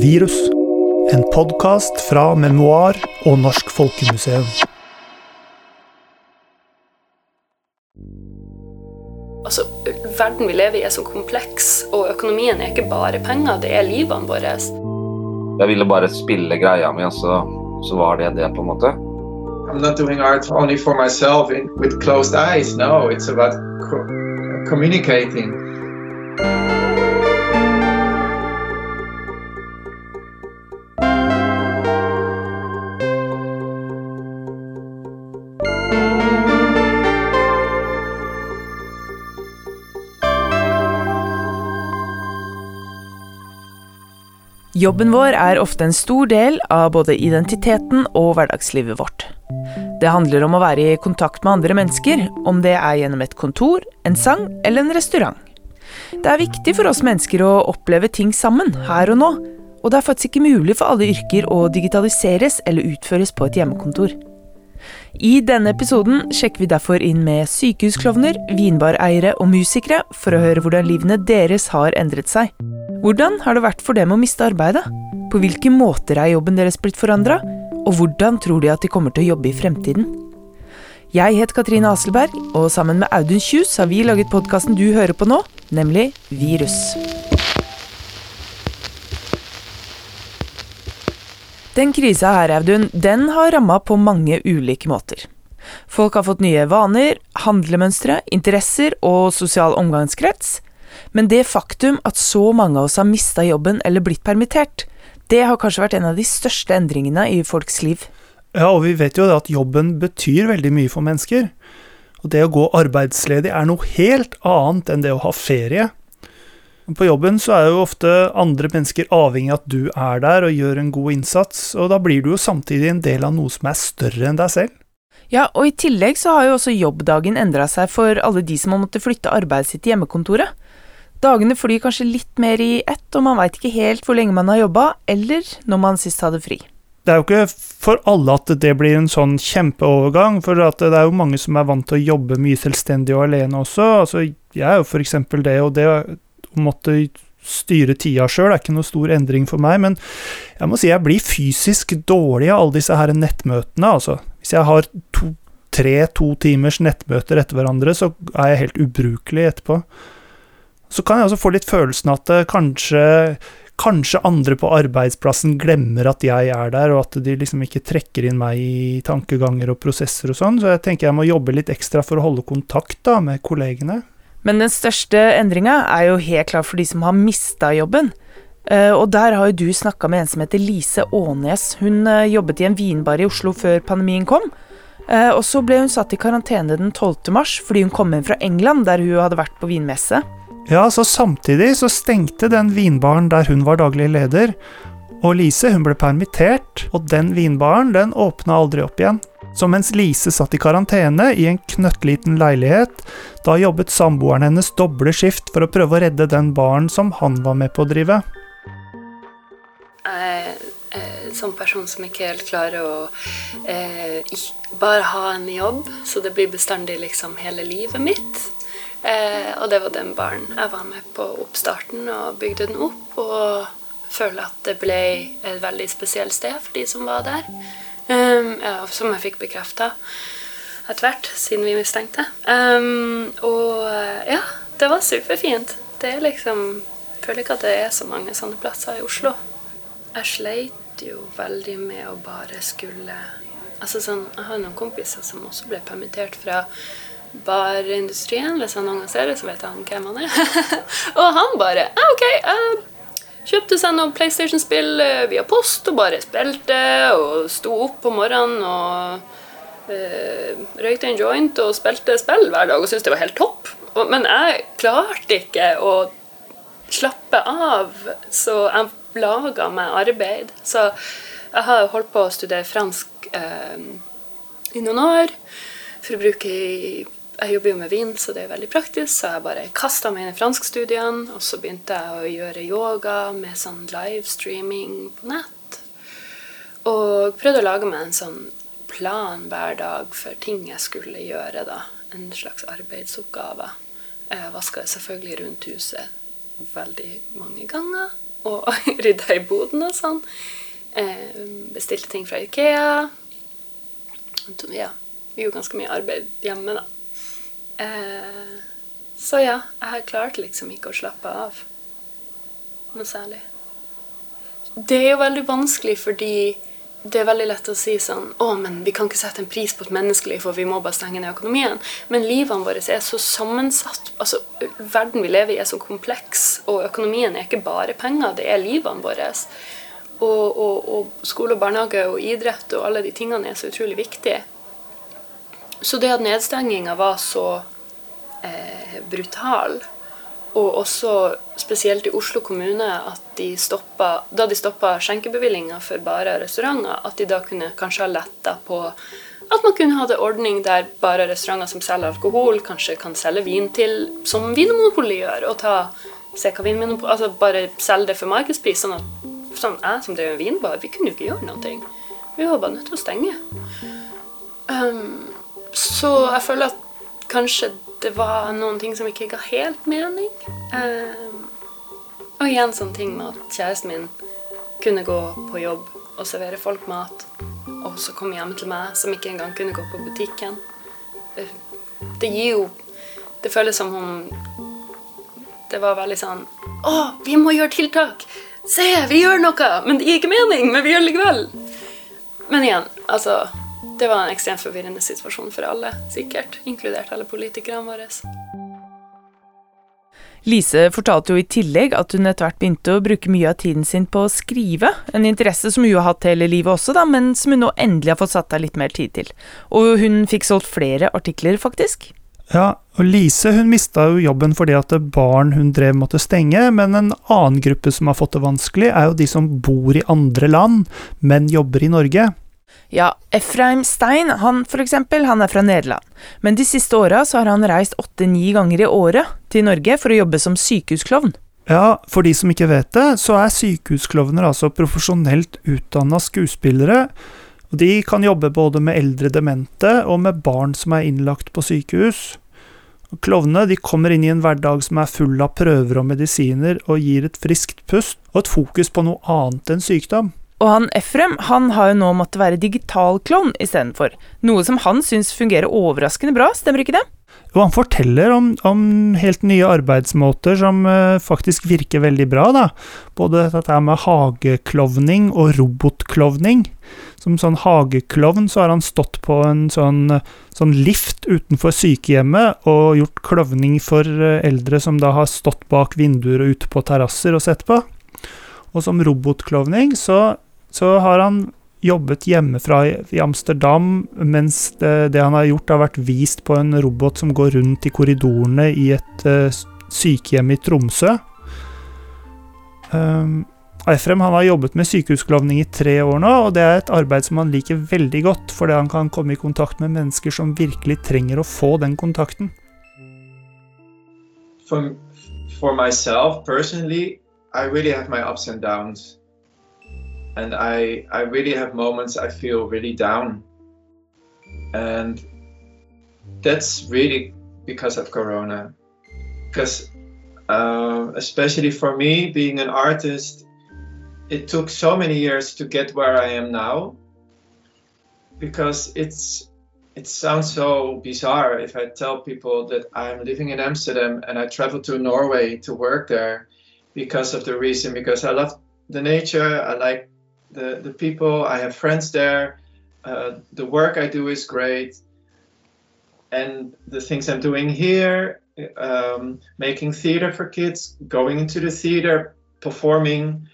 Virus. En podkast fra Memoar og Norsk Folkemuseum. Altså, verden vi lever i er så kompleks, og økonomien er ikke bare penger, det er livene våre. Jeg ville bare spille greia mi, og så, så var det det, på en måte. I'm not doing art only for myself in, with closed eyes. No, it's about co communicating. Jobben vår er ofte en stor del av både identiteten og hverdagslivet vårt. Det handler om å være i kontakt med andre mennesker, om det er gjennom et kontor, en sang eller en restaurant. Det er viktig for oss mennesker å oppleve ting sammen, her og nå, og det er faktisk ikke mulig for alle yrker å digitaliseres eller utføres på et hjemmekontor. I denne episoden sjekker vi derfor inn med sykehusklovner, vinbareiere og musikere for å høre hvordan livene deres har endret seg. Hvordan har det vært for dem å miste arbeidet? På hvilke måter er jobben deres blitt forandra? Og hvordan tror de at de kommer til å jobbe i fremtiden? Jeg heter Katrine Aselberg, og sammen med Audun Kjus har vi laget podkasten du hører på nå, nemlig Virus. Den krisa her, Audun, den har ramma på mange ulike måter. Folk har fått nye vaner, handlemønstre, interesser og sosial omgangskrets. Men det faktum at så mange av oss har mista jobben eller blitt permittert, det har kanskje vært en av de største endringene i folks liv. Ja, og vi vet jo at jobben betyr veldig mye for mennesker. Og det å gå arbeidsledig er noe helt annet enn det å ha ferie. På jobben så er jo ofte andre mennesker avhengig av at du er der og gjør en god innsats, og da blir du jo samtidig en del av noe som er større enn deg selv. Ja, og i tillegg så har jo også jobbdagen endra seg for alle de som har måttet flytte arbeidet sitt til hjemmekontoret. Dagene flyr kanskje litt mer i ett, og man veit ikke helt hvor lenge man har jobba, eller når man sist hadde fri. Det er jo ikke for alle at det blir en sånn kjempeovergang, for det er jo mange som er vant til å jobbe mye selvstendig og alene også. Altså, jeg er jo for eksempel det, og det å måtte styre tida sjøl er ikke noe stor endring for meg, men jeg må si jeg blir fysisk dårlig av alle disse her nettmøtene, altså. Hvis jeg har to, tre to timers nettmøter etter hverandre, så er jeg helt ubrukelig etterpå. Så kan jeg også få litt følelsen at eh, kanskje, kanskje andre på arbeidsplassen glemmer at jeg er der, og at de liksom ikke trekker inn meg i tankeganger og prosesser og sånn. Så jeg tenker jeg må jobbe litt ekstra for å holde kontakt da med kollegene. Men den største endringa er jo helt klart for de som har mista jobben. Eh, og der har jo du snakka med en som heter Lise Aanes. Hun eh, jobbet i en vinbar i Oslo før pandemien kom. Og så ble hun satt i karantene den 12. mars fordi hun kom hjem fra England, der hun hadde vært på vinmesse. Ja, så samtidig så stengte den vinbaren der hun var daglig leder, og Lise hun ble permittert, og den vinbaren den åpna aldri opp igjen. Så mens Lise satt i karantene i en knøttliten leilighet, da jobbet samboeren hennes doble skift for å prøve å redde den baren som han var med på å drive. Jeg er sånn person som ikke helt klarer å eh, bare ha en jobb, så det blir bestandig liksom hele livet mitt. Eh, og det var den baren jeg var med på oppstarten og bygde den opp. Og føler at det ble et veldig spesielt sted for de som var der. Ja, som jeg fikk bekrefta etter hvert, siden vi stengte. Um, og ja, det var superfint. Det er liksom Jeg føler ikke at det er så mange sånne plasser i Oslo. Jeg sleit jo veldig med å bare skulle Altså sånn, Jeg har noen kompiser som også ble permittert fra barindustrien. Hvis han annonserer, så vet han hvem han er. og han bare ah, OK. Uh, kjøpte seg noen PlayStation-spill uh, via post og bare spilte og sto opp på morgenen og uh, røykte en joint og spilte spill hver dag og syntes det var helt topp. Men jeg klarte ikke å slappe av, så jeg laga meg arbeid. Så jeg har holdt på å studere fransk i noen år for å bruke i jeg jobber jo med vin, så det er veldig praktisk, så jeg bare kasta meg inn i franskstudiene. Og så begynte jeg å gjøre yoga med sånn livestreaming på nett. Og prøvde å lage meg en sånn plan hver dag for ting jeg skulle gjøre. da. En slags arbeidsoppgave. Jeg vaska selvfølgelig rundt huset veldig mange ganger. og rydda i boden og sånn. Eh, bestilte ting fra Ikea. Ja, vi gjorde ganske mye arbeid hjemme, da. Eh, så ja, jeg klarte liksom ikke å slappe av noe særlig. Det er jo veldig vanskelig fordi det er veldig lett å si sånn Å, men vi kan ikke sette en pris på et menneskelig, for vi må bare stenge ned økonomien. Men livene våre er så sammensatt. altså Verden vi lever i, er så kompleks. Og økonomien er ikke bare penger, det er livene våre. Og, og, og skole og barnehage og idrett og alle de tingene er så utrolig viktige. Så det at nedstenginga var så eh, brutal, og også spesielt i Oslo kommune, at de stoppet, da de stoppa skjenkebevillinga for bare restauranter, at de da kunne kanskje ha letta på at man kunne hatt en ordning der bare restauranter som selger alkohol, kanskje kan selge vin til, som Vinmonopolet gjør, og ta se vinmonopol, altså bare selge det for markedspris. Sånn at sånn, jeg som drev en vinbar, vi kunne jo ikke gjøre noe. Vi var bare nødt til å stenge. Um, så jeg føler at kanskje det var noen ting som ikke ga helt mening. Um, og igjen sånn ting med at kjæresten min kunne gå på jobb og servere folk mat, og så komme hjem til meg som ikke engang kunne gå på butikken. Det gir jo Det føles som om det var veldig sånn Å, vi må gjøre tiltak! Se, vi gjør noe! Men det gir ikke mening, men vi gjør det likevel. Men igjen, altså det var en ekstremt forvirrende situasjon for alle, sikkert, inkludert alle politikerne våre. Lise fortalte jo i tillegg at hun etter hvert begynte å bruke mye av tiden sin på å skrive, en interesse som hun har hatt hele livet også, da, men som hun nå endelig har fått satt av litt mer tid til. Og hun fikk solgt flere artikler, faktisk. Ja, og Lise hun mista jo jobben fordi at barn hun drev måtte stenge, men en annen gruppe som har fått det vanskelig, er jo de som bor i andre land, men jobber i Norge. Ja, Efraim Stein, han for eksempel, han er fra Nederland. Men de siste åra har han reist åtte-ni ganger i året til Norge for å jobbe som sykehusklovn. Ja, for de som ikke vet det, så er sykehusklovner altså profesjonelt utdanna skuespillere. Og de kan jobbe både med eldre demente og med barn som er innlagt på sykehus. Klovnene kommer inn i en hverdag som er full av prøver og medisiner, og gir et friskt pust og et fokus på noe annet enn sykdom. Og han Efrem han har jo nå måttet være digital klovn istedenfor, noe som han syns fungerer overraskende bra, stemmer ikke det? Jo, han forteller om, om helt nye arbeidsmåter som uh, faktisk virker veldig bra, da. Både dette med hageklovning og robotklovning. Som sånn hageklovn så har han stått på en sånn, sånn lift utenfor sykehjemmet og gjort klovning for uh, eldre som da har stått bak vinduer og ute på terrasser og sett på. Og som robotklovning så så har han jobbet hjemmefra i Amsterdam, mens det, det, han har gjort, har vært vist på en robot som går rundt i korridorene i et uh, sykehjem i Tromsø. Um, Eifrem han har jobbet med sykehusklovning i tre år nå, og det er et arbeid som han liker veldig godt, fordi han kan komme i kontakt med mennesker som virkelig trenger å få den kontakten. For, for myself personally, I really have my ups and. And I I really have moments I feel really down, and that's really because of Corona, because uh, especially for me being an artist, it took so many years to get where I am now, because it's it sounds so bizarre if I tell people that I'm living in Amsterdam and I travel to Norway to work there because of the reason because I love the nature, I like the, the people. I have friends there. Uh, the work I do is great. And the things I'm doing here, um, making theater for kids, going into the theater, performing,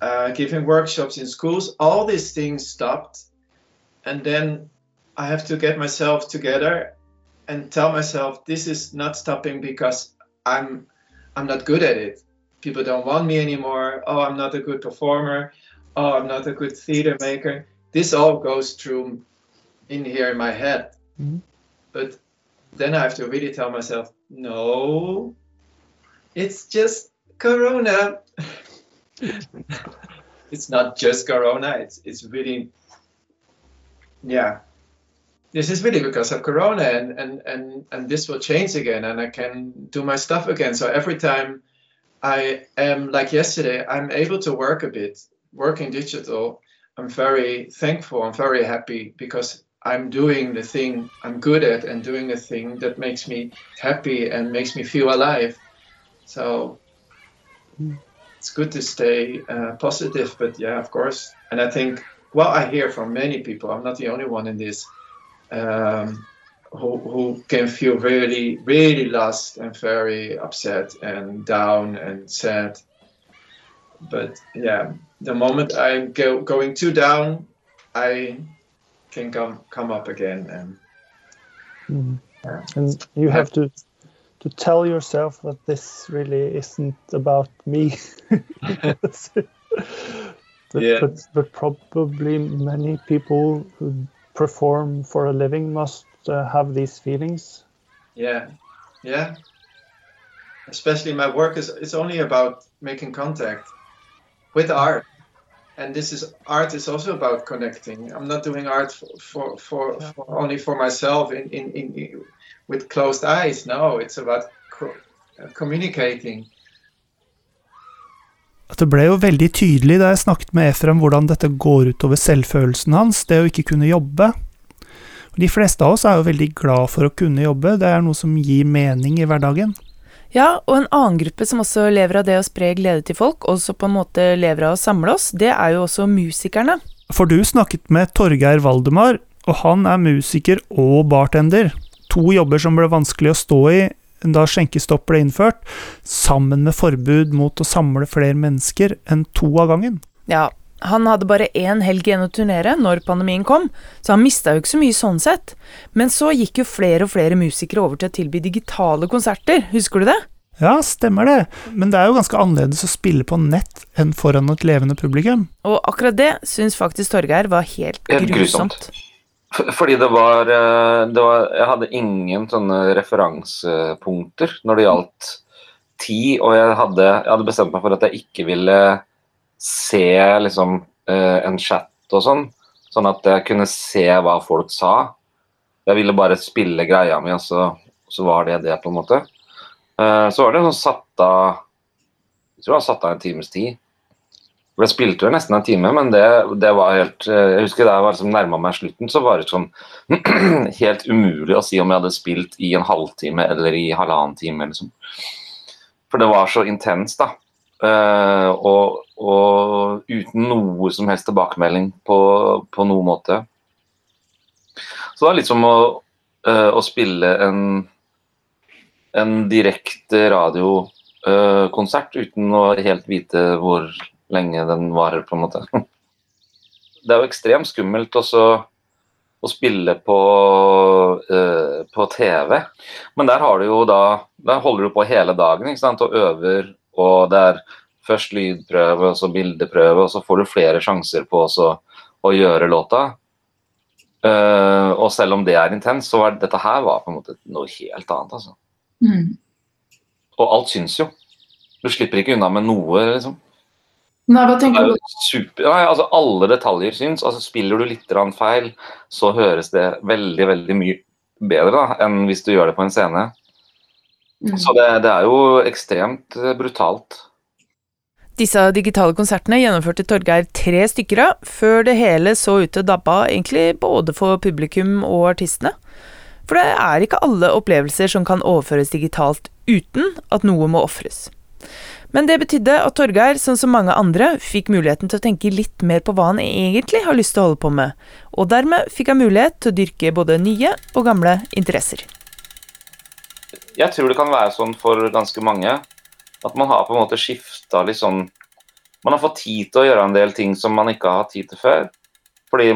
uh, giving workshops in schools, all these things stopped. And then I have to get myself together and tell myself this is not stopping because I'm I'm not good at it. People don't want me anymore. Oh, I'm not a good performer oh, I'm not a good theater maker. This all goes through in here in my head. Mm-hmm. But then I have to really tell myself, no, it's just Corona. it's not just Corona. It's it's really, yeah. This is really because of Corona, and and and and this will change again, and I can do my stuff again. So every time I am like yesterday. I'm able to work a bit, working digital. I'm very thankful. I'm very happy because I'm doing the thing I'm good at and doing the thing that makes me happy and makes me feel alive. So it's good to stay uh, positive, but yeah, of course. And I think, well, I hear from many people. I'm not the only one in this. Um, who, who can feel really, really lost and very upset and down and sad. But yeah, the moment I'm go, going too down, I can come come up again and Mm. And you have to to tell yourself that this really isn't about me. but, Yeah. but, but probably many people who perform for a living must uh, have these feelings. yeah, yeah. Especially my work is it's only about making contact with art. And this is art is also about connecting. I'm not doing art for for, for, for only for myself in, in, in, in with closed eyes. No, it's about co- uh, communicating. At det ble jo veldig tydelig da jeg snakket med Efrem hvordan dette går utover selvfølelsen hans, det å ikke kunne jobbe. De fleste av oss er jo veldig glad for å kunne jobbe, det er noe som gir mening i hverdagen. Ja, og en annen gruppe som også lever av det å spre glede til folk, og som på en måte lever av å samle oss, det er jo også musikerne. For du snakket med Torgeir Valdemar, og han er musiker og bartender. To jobber som ble vanskelig å stå i da skjenkestopp ble innført, sammen med forbud mot å samle flere mennesker enn to av gangen. Ja, han hadde bare én helg igjen å turnere når pandemien kom, så han mista jo ikke så mye sånn sett. Men så gikk jo flere og flere musikere over til å tilby digitale konserter, husker du det? Ja, stemmer det, men det er jo ganske annerledes å spille på nett enn foran et levende publikum. Og akkurat det syns faktisk Torgeir var helt, Helt grusomt. grusomt. Fordi det var, eh, det var Jeg hadde ingen sånne referansepunkter når det gjaldt tid, og jeg hadde, jeg hadde bestemt meg for at jeg ikke ville se liksom uh, en chat og sånn, sånn at jeg kunne se hva folk sa. Jeg ville bare spille greia mi, og så, så var det det, på en måte. Uh, Så var det sånn satt av Jeg tror jeg satt av en times tid. For Jeg spilte jo nesten en time, men det, det var helt eh, Jeg husker da jeg var liksom nærma meg slutten, så var det sånn helt umulig å si om jeg hadde spilt i en halvtime eller i halvannen time. Liksom. For det var så intenst, da. Eh, og, og uten noe som helst tilbakemelding på, på noen måte. Så det er litt som å, eh, å spille en, en direkte radiokonsert uten å helt vite hvor lenge den varer, på en måte. Det er jo ekstremt skummelt også å spille på, uh, på TV. Men der har du jo da Der holder du på hele dagen ikke sant? og øver, og det er først lydprøve, og så bildeprøve, og så får du flere sjanser på å gjøre låta. Uh, og selv om det er intenst, så var dette her var på en måte noe helt annet, altså. Mm. Og alt syns jo. Du slipper ikke unna med noe, liksom. Nei, hva tenker er du? super, nei, altså Alle detaljer syns. altså Spiller du litt feil, så høres det veldig veldig mye bedre da, enn hvis du gjør det på en scene. Mm. Så det, det er jo ekstremt eh, brutalt. Disse digitale konsertene gjennomførte Torgeir tre stykker av, før det hele så ut til å dabbe av egentlig både for publikum og artistene. For det er ikke alle opplevelser som kan overføres digitalt uten at noe må ofres. Men det betydde at Torgeir, sånn som mange andre, fikk muligheten til å tenke litt mer på hva han egentlig har lyst til å holde på med, og dermed fikk han mulighet til å dyrke både nye og gamle interesser. Jeg tror det kan være sånn for ganske mange at man har på en måte skifta litt sånn Man har fått tid til å gjøre en del ting som man ikke har hatt tid til før. Fordi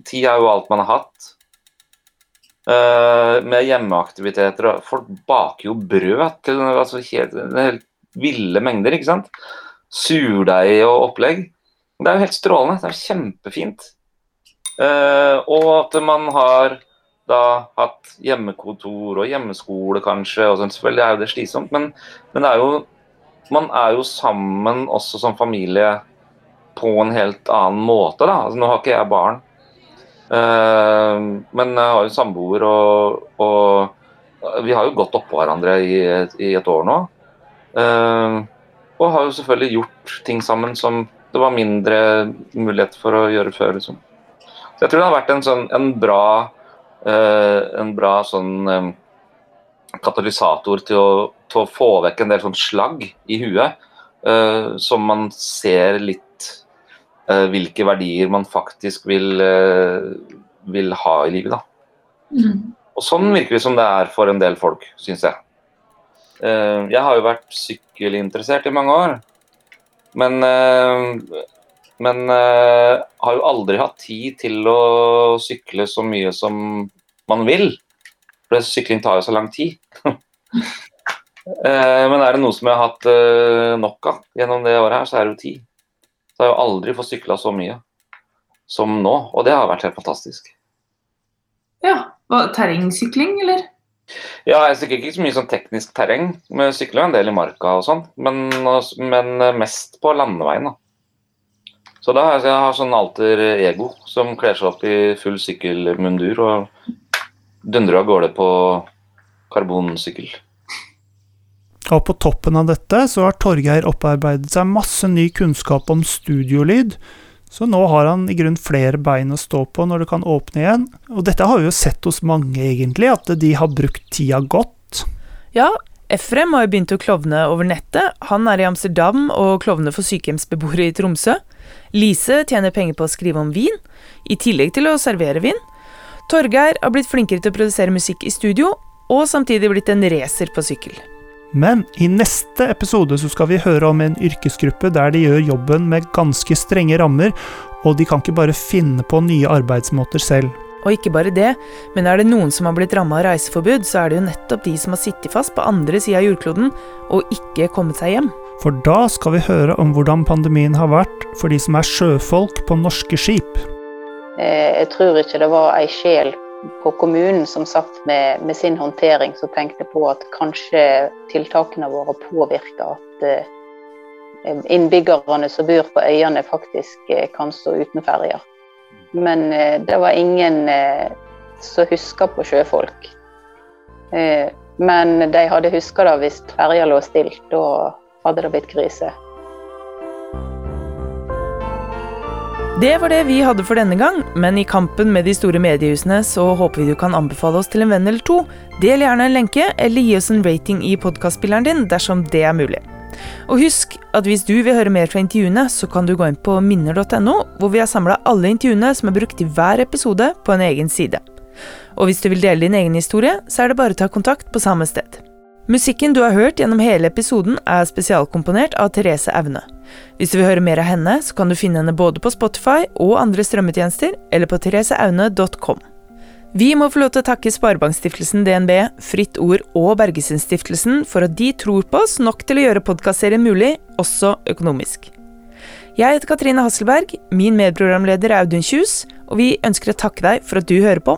tid er jo alt man har hatt. Uh, med hjemmeaktiviteter og Folk baker jo brød til altså, helt, helt ville mengder, ikke sant. Surdeig og opplegg. Det er jo helt strålende. Det er kjempefint. Uh, og at man har da hatt hjemmekontor og hjemmeskole, kanskje. og sånn, Selvfølgelig er jo det slitsomt, men, men det er jo, man er jo sammen også som familie på en helt annen måte. da. Altså, nå har ikke jeg barn, uh, men jeg har jo samboer, og, og vi har jo gått oppå hverandre i, i et år nå. Uh, Og har jo selvfølgelig gjort ting sammen som det var mindre mulighet for å gjøre før. liksom. Så jeg tror det har vært en sånn en bra, en bra sånn eh, katalysator til å, til å få vekk en del sånn slagg i huet, eh, som man ser litt eh, hvilke verdier man faktisk vil, eh, vil ha i livet. da. Mm. Og sånn virker det som det er for en del folk, syns jeg. Eh, jeg har jo vært sykkelinteressert i mange år, men, eh, men eh, har jo aldri hatt tid til å sykle så mye som man vil. For sykling tar jo så lang tid. Eh, men er det noe som jeg har hatt eh, nok av gjennom det året her, så er det jo tid. Så jeg har jo aldri fått sykla så mye som nå, og det har vært helt fantastisk. Ja. Terrengsykling, eller? Ja, jeg sykler ikke så mye sånn teknisk terreng, men jeg sykler en del i marka og sånn. Men, men mest på landeveien, da. Så da har jeg, jeg har sånn alter ego som kler seg opp i full sykkelmundur og dundrer av gårde på karbonsykkel. Og på toppen av dette så har Torgeir opparbeidet seg masse ny kunnskap om studiolyd, så nå har han i grunn flere bein å stå på når det kan åpne igjen. Og dette har vi jo sett hos mange, egentlig, at de har brukt tida godt. Ja, Efrem har jo begynt å klovne over nettet. Han er i Amsterdam og klovner for sykehjemsbeboere i Tromsø. Lise tjener penger på å skrive om vin, i tillegg til å servere vin. Torgeir har blitt flinkere til å produsere musikk i studio, og samtidig blitt en racer på sykkel. Men i neste episode så skal vi høre om en yrkesgruppe der de gjør jobben med ganske strenge rammer, og de kan ikke bare finne på nye arbeidsmåter selv. Og ikke bare det, men er det noen som har blitt ramma av reiseforbud, så er det jo nettopp de som har sittet fast på andre sida av jordkloden og ikke kommet seg hjem. For da skal vi høre om hvordan pandemien har vært for de som er sjøfolk på norske skip. Eh, Jeg tror ikke det var ei sjel på kommunen som satt med, med sin håndtering som tenkte på at kanskje tiltakene våre påvirker at eh, innbyggerne som bor på øyene faktisk eh, kan stå uten ferjer. Men det var ingen som huska på sjøfolk. Men de hadde huska det hvis ferja lå stilt. Da hadde det blitt krise. Det var det vi hadde for denne gang, men i kampen med de store mediehusene så håper vi du kan anbefale oss til en venn eller to. Del gjerne en lenke, eller gi oss en rating i podkastspilleren din dersom det er mulig. Og husk at hvis du vil høre mer fra intervjuene, så kan du gå inn på minner.no, hvor vi har samla alle intervjuene som er brukt i hver episode, på en egen side. Og hvis du vil dele din egen historie, så er det bare å ta kontakt på samme sted. Musikken du har hørt gjennom hele episoden, er spesialkomponert av Therese Aune. Hvis du vil høre mer av henne, så kan du finne henne både på Spotify og andre strømmetjenester, eller på thereseaune.com. Vi må få lov til å takke Sparebankstiftelsen DNB, Fritt Ord og Bergesundstiftelsen for at de tror på oss nok til å gjøre podkastserien mulig, også økonomisk. Jeg heter Katrine Hasselberg, min medprogramleder er Audun Kjus, og vi ønsker å takke deg for at du hører på.